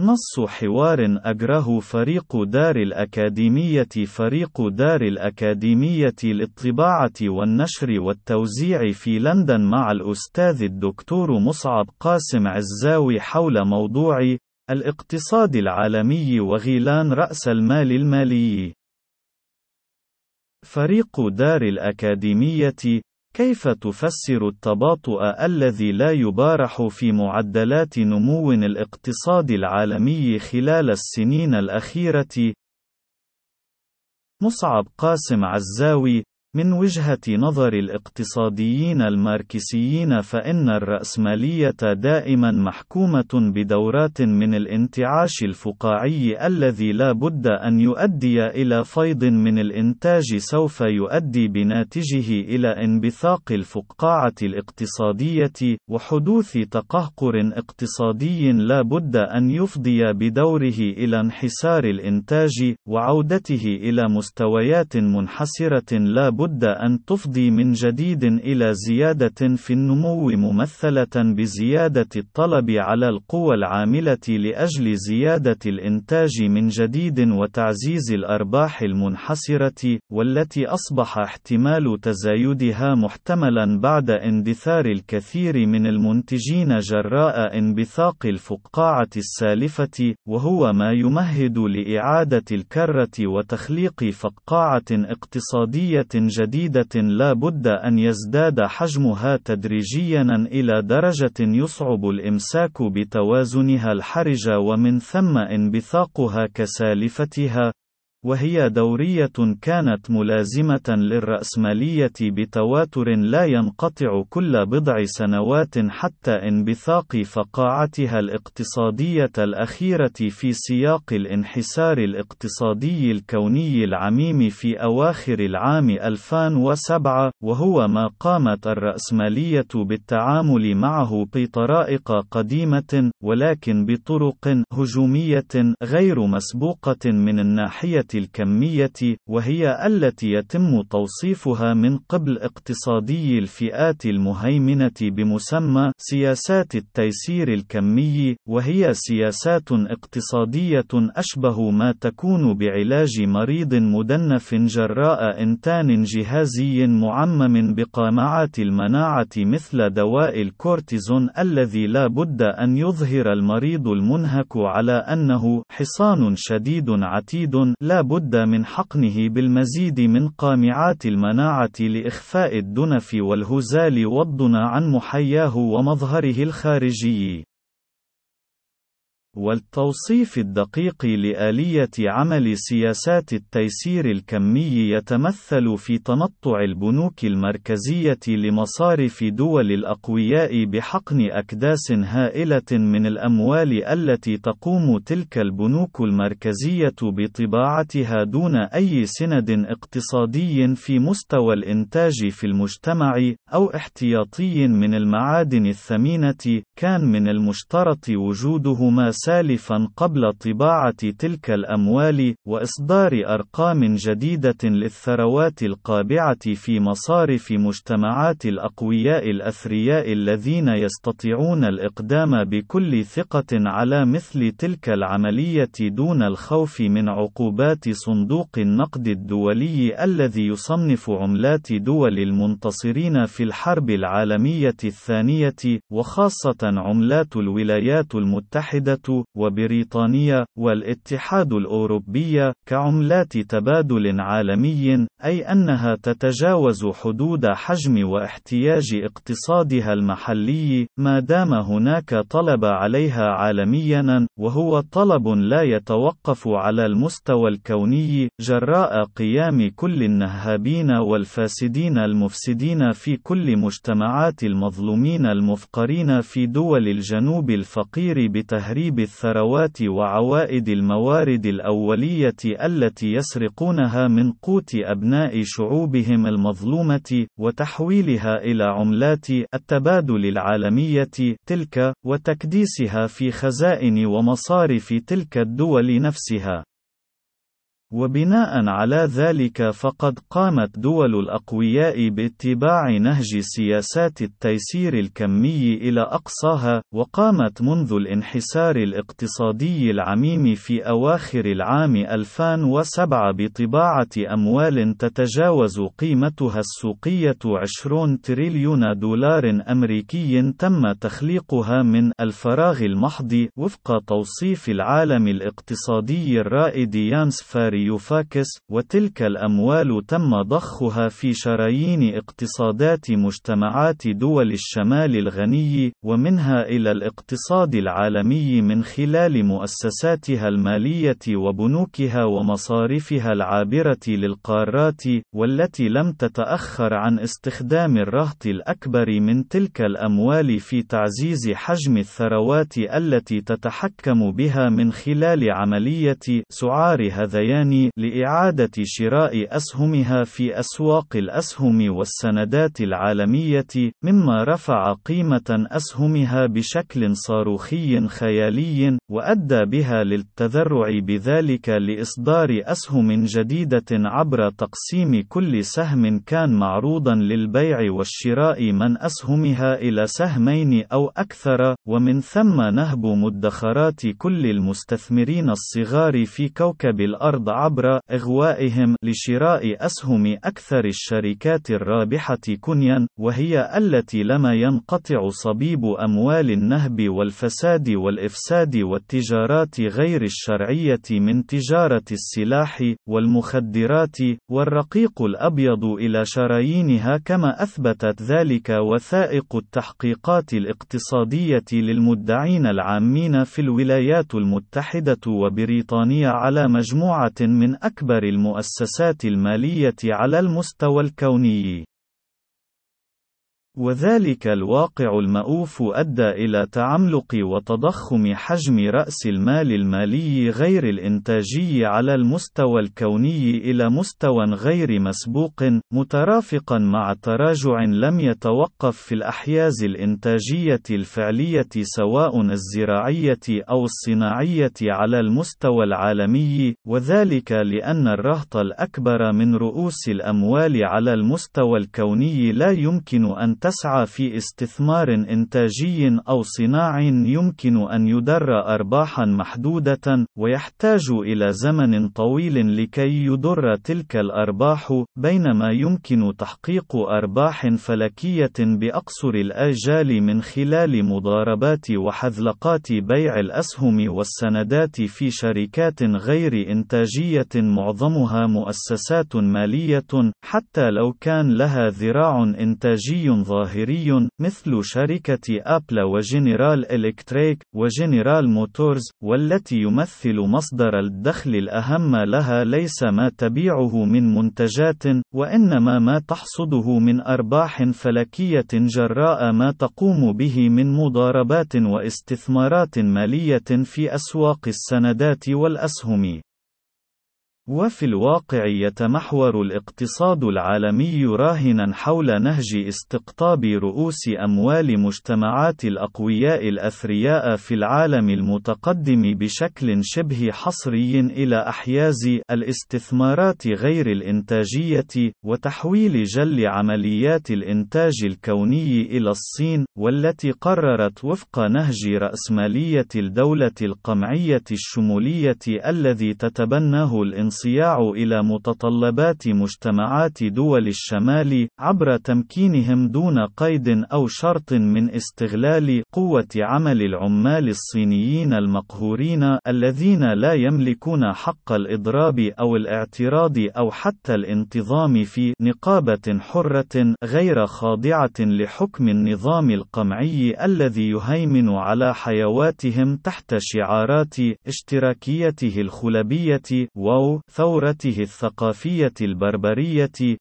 نص حوار أجره فريق دار الأكاديمية فريق دار الأكاديمية للطباعة والنشر والتوزيع في لندن مع الأستاذ الدكتور مصعب قاسم عزاوي حول موضوع الاقتصاد العالمي وغيلان رأس المال المالي. فريق دار الأكاديمية كيف تفسر التباطؤ الذي لا يبارح في معدلات نمو الاقتصاد العالمي خلال السنين الأخيرة؟ مصعب قاسم عزاوي من وجهة نظر الاقتصاديين الماركسيين فإن الرأسمالية دائما محكومة بدورات من الانتعاش الفقاعي الذي لا بد أن يؤدي إلى فيض من الإنتاج سوف يؤدي بناتجه إلى انبثاق الفقاعة الاقتصادية وحدوث تقهقر اقتصادي لا بد أن يفضي بدوره إلى انحسار الإنتاج وعودته إلى مستويات منحسرة لا بد أن تفضي من جديد إلى زيادة في النمو ممثلة بزيادة الطلب على القوى العاملة لأجل زيادة الإنتاج من جديد وتعزيز الأرباح المنحسرة، والتي أصبح احتمال تزايدها محتملا بعد اندثار الكثير من المنتجين جراء انبثاق الفقاعة السالفة، وهو ما يمهد لإعادة الكرة وتخليق فقاعة اقتصادية جديدة لا بد أن يزداد حجمها تدريجيا إلى درجة يصعب الإمساك بتوازنها الحرج ومن ثم انبثاقها كسالفتها. وهي دورية كانت ملازمة للرأسمالية بتواتر لا ينقطع كل بضع سنوات حتى انبثاق فقاعتها الاقتصادية الأخيرة في سياق الانحسار الاقتصادي الكوني العميم في أواخر العام 2007 وهو ما قامت الرأسمالية بالتعامل معه بطرائق قديمة ولكن بطرق هجومية غير مسبوقة من الناحية الكمية، وهي التي يتم توصيفها من قبل اقتصادي الفئات المهيمنة بمسمى سياسات التيسير الكمي، وهي سياسات اقتصادية أشبه ما تكون بعلاج مريض مدنف جراء إنتان جهازي معمم بقامعات المناعة مثل دواء الكورتيزون الذي لا بد أن يظهر المريض المنهك على أنه حصان شديد عتيد لا بد من حقنه بالمزيد من قامعات المناعة لإخفاء الدنف والهزال والضنا عن محياه ومظهره الخارجي. والتوصيف الدقيق لآلية عمل سياسات التيسير الكمي يتمثل في تنطع البنوك المركزية لمصارف دول الأقوياء بحقن أكداس هائلة من الأموال التي تقوم تلك البنوك المركزية بطباعتها دون أي سند اقتصادي في مستوى الإنتاج في المجتمع، أو احتياطي من المعادن الثمينة، كان من المشترط وجودهما سالفا قبل طباعة تلك الأموال، وإصدار أرقام جديدة للثروات القابعة في مصارف مجتمعات الأقوياء الأثرياء الذين يستطيعون الإقدام بكل ثقة على مثل تلك العملية دون الخوف من عقوبات صندوق النقد الدولي الذي يصنف عملات دول المنتصرين في الحرب العالمية الثانية، وخاصة عملات الولايات المتحدة وبريطانيا والاتحاد الأوروبي كعملات تبادل عالمي أي أنها تتجاوز حدود حجم واحتياج اقتصادها المحلي ما دام هناك طلب عليها عالميا وهو طلب لا يتوقف على المستوى الكوني جراء قيام كل النهابين والفاسدين المفسدين في كل مجتمعات المظلومين المفقرين في دول الجنوب الفقير بتهريب الثروات وعوائد الموارد الأولية التي يسرقونها من قوت أبناء شعوبهم المظلومة، وتحويلها إلى عملات التبادل العالمية تلك، وتكديسها في خزائن ومصارف تلك الدول نفسها. وبناء على ذلك فقد قامت دول الأقوياء باتباع نهج سياسات التيسير الكمي إلى أقصاها، وقامت منذ الانحسار الاقتصادي العميم في أواخر العام 2007 بطباعة أموال تتجاوز قيمتها السوقية 20 تريليون دولار أمريكي تم تخليقها من الفراغ المحض وفق توصيف العالم الاقتصادي الرائد يانس فاري. يوفاكس وتلك الأموال تم ضخها في شرايين اقتصادات مجتمعات دول الشمال الغني ومنها إلى الاقتصاد العالمي من خلال مؤسساتها المالية وبنوكها ومصارفها العابرة للقارات والتي لم تتأخر عن استخدام الرهط الأكبر من تلك الأموال في تعزيز حجم الثروات التي تتحكم بها من خلال عملية سعار هذيان الثاني لإعادة شراء أسهمها في أسواق الأسهم والسندات العالمية، مما رفع قيمة أسهمها بشكل صاروخي خيالي، وأدى بها للتذرع بذلك لإصدار أسهم جديدة عبر تقسيم كل سهم كان معروضا للبيع والشراء من أسهمها إلى سهمين أو أكثر، ومن ثم نهب مدخرات كل المستثمرين الصغار في كوكب الأرض عبر إغوائهم لشراء أسهم أكثر الشركات الرابحة كنيا، وهي التي لما ينقطع صبيب أموال النهب والفساد والإفساد والتجارات غير الشرعية من تجارة السلاح والمخدرات والرقيق الأبيض إلى شرايينها كما أثبتت ذلك وثائق التحقيقات الاقتصادية للمدعين العامين في الولايات المتحدة وبريطانيا على مجموعة من أكبر المؤسسات المالية على المستوى الكوني. وذلك الواقع المأوف أدى إلى تعملق وتضخم حجم رأس المال المالي غير الإنتاجي على المستوى الكوني إلى مستوى غير مسبوق، مترافقا مع تراجع لم يتوقف في الأحياز الإنتاجية الفعلية سواء الزراعية أو الصناعية على المستوى العالمي، وذلك لأن الرهط الأكبر من رؤوس الأموال على المستوى الكوني لا يمكن أن تسعى في استثمار إنتاجي أو صناعي يمكن أن يدر أرباحا محدودة، ويحتاج إلى زمن طويل لكي يدر تلك الأرباح، بينما يمكن تحقيق أرباح فلكية بأقصر الآجال من خلال مضاربات وحذلقات بيع الأسهم والسندات في شركات غير إنتاجية معظمها مؤسسات مالية، حتى لو كان لها ذراع إنتاجي ظاهري مثل شركة أبل وجنرال إلكتريك وجنرال موتورز والتي يمثل مصدر الدخل الأهم لها ليس ما تبيعه من منتجات وإنما ما تحصده من أرباح فلكية جراء ما تقوم به من مضاربات واستثمارات مالية في أسواق السندات والأسهم. وفي الواقع يتمحور الاقتصاد العالمي راهنا حول نهج استقطاب رؤوس أموال مجتمعات الأقوياء الأثرياء في العالم المتقدم بشكل شبه حصري إلى أحياز الاستثمارات غير الإنتاجية، وتحويل جل عمليات الإنتاج الكوني إلى الصين، والتي قررت وفق نهج رأسمالية الدولة القمعية الشمولية الذي تتبناه الإنصاف الانصياع إلى متطلبات مجتمعات دول الشمال عبر تمكينهم دون قيد أو شرط من استغلال قوة عمل العمال الصينيين المقهورين الذين لا يملكون حق الإضراب أو الاعتراض أو حتى الانتظام في نقابة حرة غير خاضعة لحكم النظام القمعي الذي يهيمن على حيواتهم تحت شعارات اشتراكيته الخلبية واو ثورته الثقافية البربرية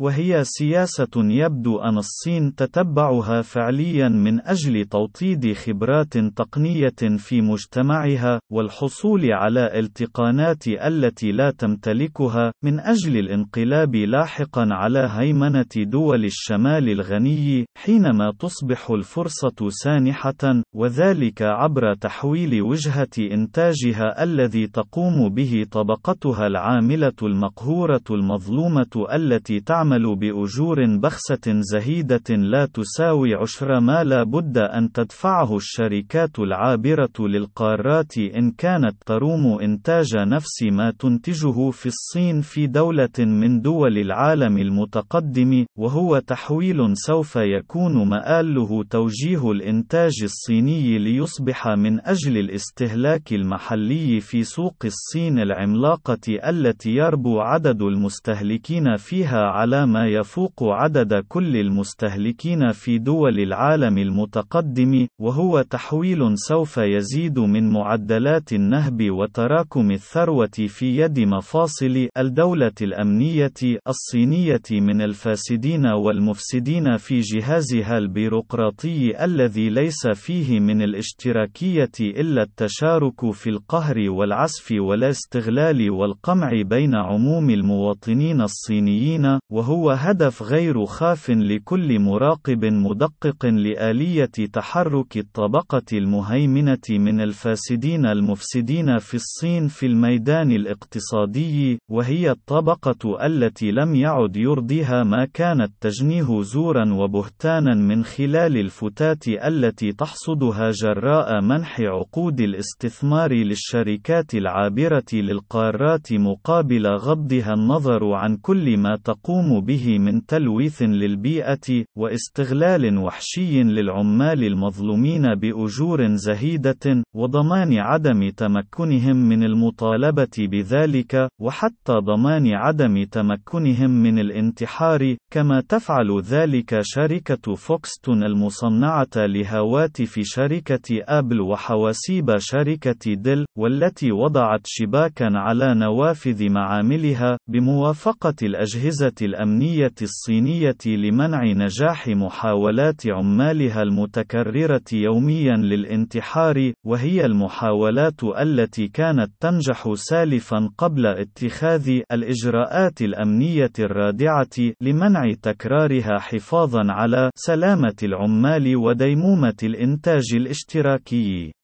وهي سياسة يبدو أن الصين تتبعها فعليا من أجل توطيد خبرات تقنية في مجتمعها، والحصول على التقانات التي لا تمتلكها، من أجل الانقلاب لاحقا على هيمنة دول الشمال الغني، حينما تصبح الفرصة سانحة، وذلك عبر تحويل وجهة إنتاجها الذي تقوم به طبقتها العاملة المقهورة المظلومة التي تعمل بأجور بخسة زهيدة لا تساوي عشر ما لا بد أن تدفعه الشركات العابرة للقارات إن كانت تروم إنتاج نفس ما تنتجه في الصين في دولة من دول العالم المتقدم، وهو تحويل سوف يكون مآله توجيه الإنتاج الصيني ليصبح من أجل الاستهلاك المحلي في سوق الصين العملاقة التي يربو عدد المستهلكين فيها على ما يفوق عدد كل المستهلكين في دول العالم المتقدم، وهو تحويل سوف يزيد من معدلات النهب وتراكم الثروة في يد مفاصل الدولة الأمنية الصينية من الفاسدين والمفسدين في جهازها البيروقراطي الذي ليس فيه من الاشتراكية إلا التشارك في القهر والعسف والاستغلال والقمع بين عموم المواطنين الصينيين، وهو هدف غير خاف لكل مراقب مدقق لآلية تحرك الطبقة المهيمنة من الفاسدين المفسدين في الصين في الميدان الاقتصادي، وهي الطبقة التي لم يعد يرضيها ما كانت تجنيه زورا وبهتانا من خلال الفتات التي تحصدها جراء منح عقود الاستثمار للشركات العابرة للقارات مقابل غضها النظر عن كل ما تقوم به من تلويث للبيئة، واستغلال وحشي للعمال المظلومين بأجور زهيدة، وضمان عدم تمكنهم من المطالبة بذلك، وحتى ضمان عدم تمكنهم من الانتحار، كما تفعل ذلك شركة فوكسكون المصنعة لهواتف شركة آبل وحواسيب شركة ديل، والتي وضعت شباكًا على نوافذ معاملها، بموافقة الأجهزة الأمنية الصينية لمنع نجاح محاولات عمالها المتكررة يوميًا للانتحار، وهي المحاولات التي كانت تنجح سالفًا قبل اتخاذ الإجراءات الأمنية الرادعة لمنع تكرارها حفاظًا على سلامة العمال وديمومة الإنتاج الاشتراكي.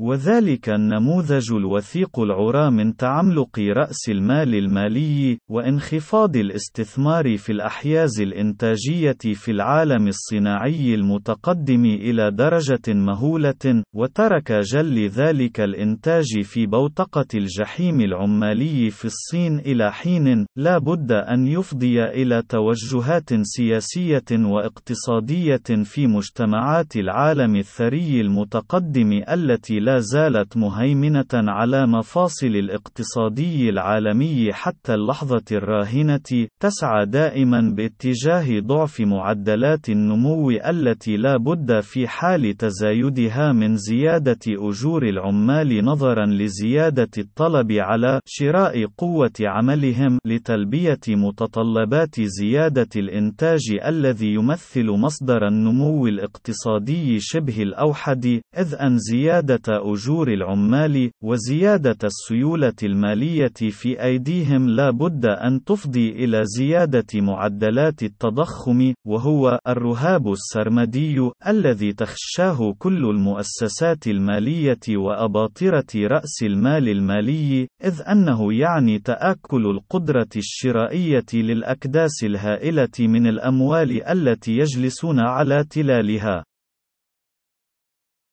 وذلك النموذج الوثيق العرى من تعملق رأس المال المالي، وانخفاض الاستثمار في الأحياز الإنتاجية في العالم الصناعي المتقدم إلى درجة مهولة، وترك جل ذلك الإنتاج في بوتقة الجحيم العمالي في الصين إلى حين، لا بد أن يفضي إلى توجهات سياسية واقتصادية في مجتمعات العالم الثري المتقدم التي لا لا زالت مهيمنة على مفاصل الاقتصادي العالمي حتى اللحظة الراهنة، تسعى دائما باتجاه ضعف معدلات النمو التي لا بد في حال تزايدها من زيادة أجور العمال نظرا لزيادة الطلب على شراء قوة عملهم لتلبية متطلبات زيادة الإنتاج الذي يمثل مصدر النمو الاقتصادي شبه الأوحد، إذ أن زيادة أجور العمال، وزيادة السيولة المالية في أيديهم لا بد أن تفضي إلى زيادة معدلات التضخم، وهو الرهاب السرمدي الذي تخشاه كل المؤسسات المالية وأباطرة رأس المال المالي، إذ أنه يعني تآكل القدرة الشرائية للأكداس الهائلة من الأموال التي يجلسون على تلالها.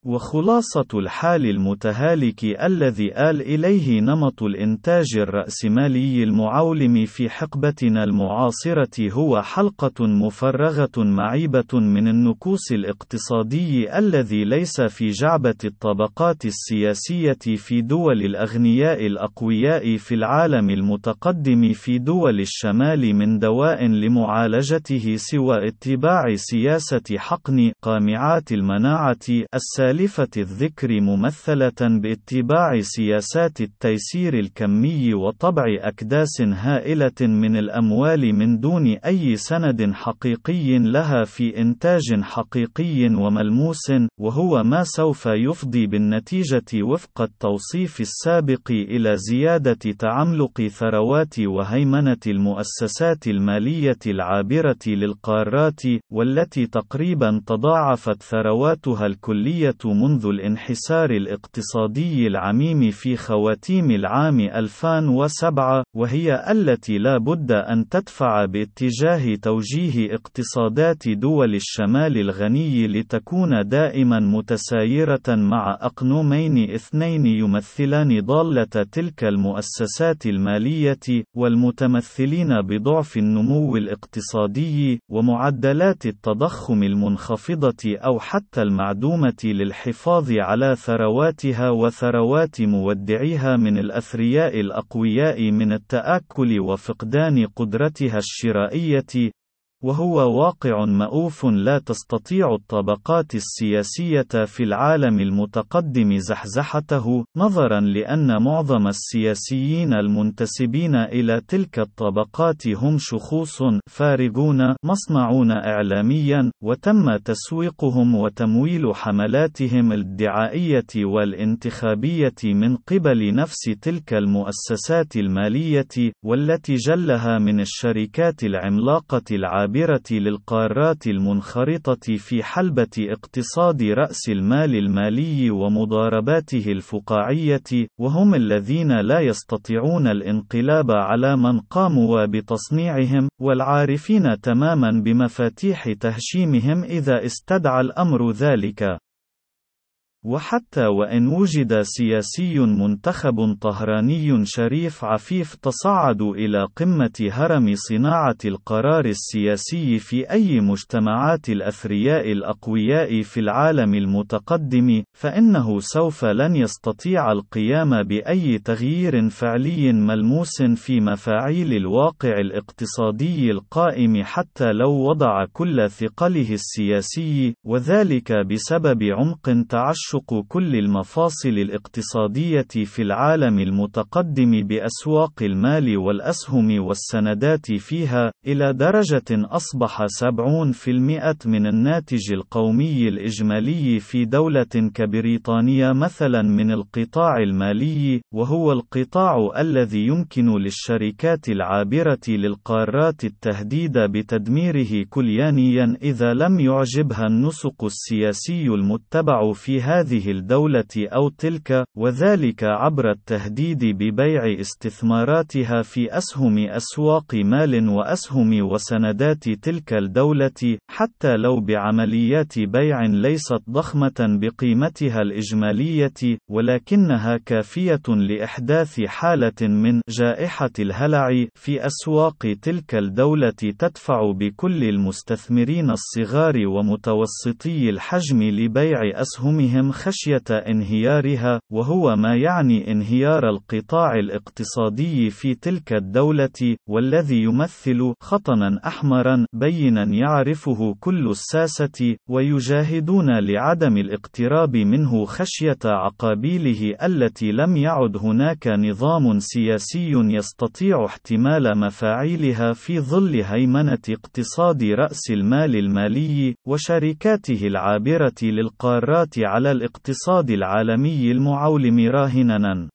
وخلاصة الحال المتهالك الذي آل إليه نمط الإنتاج الرأسمالي المعولم في حقبتنا المعاصرة هو حلقة مفرغة معيبة من النكوص الاقتصادي الذي ليس في جعبة الطبقات السياسية في دول الأغنياء الأقوياء في العالم المتقدم في دول الشمال من دواء لمعالجته سوى اتباع سياسة حقن قامعات المناعة السالمة سالفة الذكر ممثلة باتباع سياسات التيسير الكمي وطبع أكداس هائلة من الأموال من دون أي سند حقيقي لها في إنتاج حقيقي وملموس، وهو ما سوف يفضي بالنتيجة وفق التوصيف السابق إلى زيادة تعملق ثروات وهيمنة المؤسسات المالية العابرة للقارات، والتي تقريبا تضاعفت ثرواتها الكلية منذ الانحسار الاقتصادي العميم في خواتيم العام 2007 وهي التي لا بد أن تدفع باتجاه توجيه اقتصادات دول الشمال الغني لتكون دائما متسايرة مع أقنومين اثنين يمثلان ضالة تلك المؤسسات المالية والمتمثلين بضعف النمو الاقتصادي ومعدلات التضخم المنخفضة أو حتى المعدومة للحفاظ على ثرواتها وثروات مودعيها من الأثرياء الأقوياء من التآكل وفقدان قدرتها الشرائية وهو واقع مأوف لا تستطيع الطبقات السياسية في العالم المتقدم زحزحته، نظرا لأن معظم السياسيين المنتسبين إلى تلك الطبقات هم شخوص فارغون مصنعون إعلاميا، وتم تسويقهم وتمويل حملاتهم الدعائية والانتخابية من قبل نفس تلك المؤسسات المالية، والتي جلها من الشركات العملاقة العالمية العابرة للقارات المنخرطة في حلبة اقتصاد رأس المال المالي ومضارباته الفقاعية، وهم الذين لا يستطيعون الانقلاب على من قاموا بتصنيعهم، والعارفين تماما بمفاتيح تهشيمهم إذا استدعى الأمر ذلك. وحتى وإن وجد سياسي منتخب طهراني شريف عفيف تصعد إلى قمة هرم صناعة القرار السياسي في أي مجتمعات الأثرياء الأقوياء في العالم المتقدم، فإنه سوف لن يستطيع القيام بأي تغيير فعلي ملموس في مفاعيل الواقع الاقتصادي القائم حتى لو وضع كل ثقله السياسي، وذلك بسبب عمق تعشق تعشق كل المفاصل الاقتصادية في العالم المتقدم بأسواق المال والأسهم والسندات فيها، إلى درجة أصبح 70% من الناتج القومي الإجمالي في دولة كبريطانيا مثلا من القطاع المالي، وهو القطاع الذي يمكن للشركات العابرة للقارات التهديد بتدميره كليانيا إذا لم يعجبها النسق السياسي المتبع في هذه هذه الدولة أو تلك، وذلك عبر التهديد ببيع استثماراتها في أسهم أسواق مال وأسهم وسندات تلك الدولة، حتى لو بعمليات بيع ليست ضخمة بقيمتها الإجمالية، ولكنها كافية لإحداث حالة من جائحة الهلع في أسواق تلك الدولة تدفع بكل المستثمرين الصغار ومتوسطي الحجم لبيع أسهمهم. خشية انهيارها، وهو ما يعني انهيار القطاع الاقتصادي في تلك الدولة، والذي يمثل خطنا أحمرا بينا يعرفه كل الساسة، ويجاهدون لعدم الاقتراب منه خشية عقابيله التي لم يعد هناك نظام سياسي يستطيع احتمال مفاعيلها في ظل هيمنة اقتصاد رأس المال المالي، وشركاته العابرة للقارات على الاقتصاد العالمي المعولم راهناً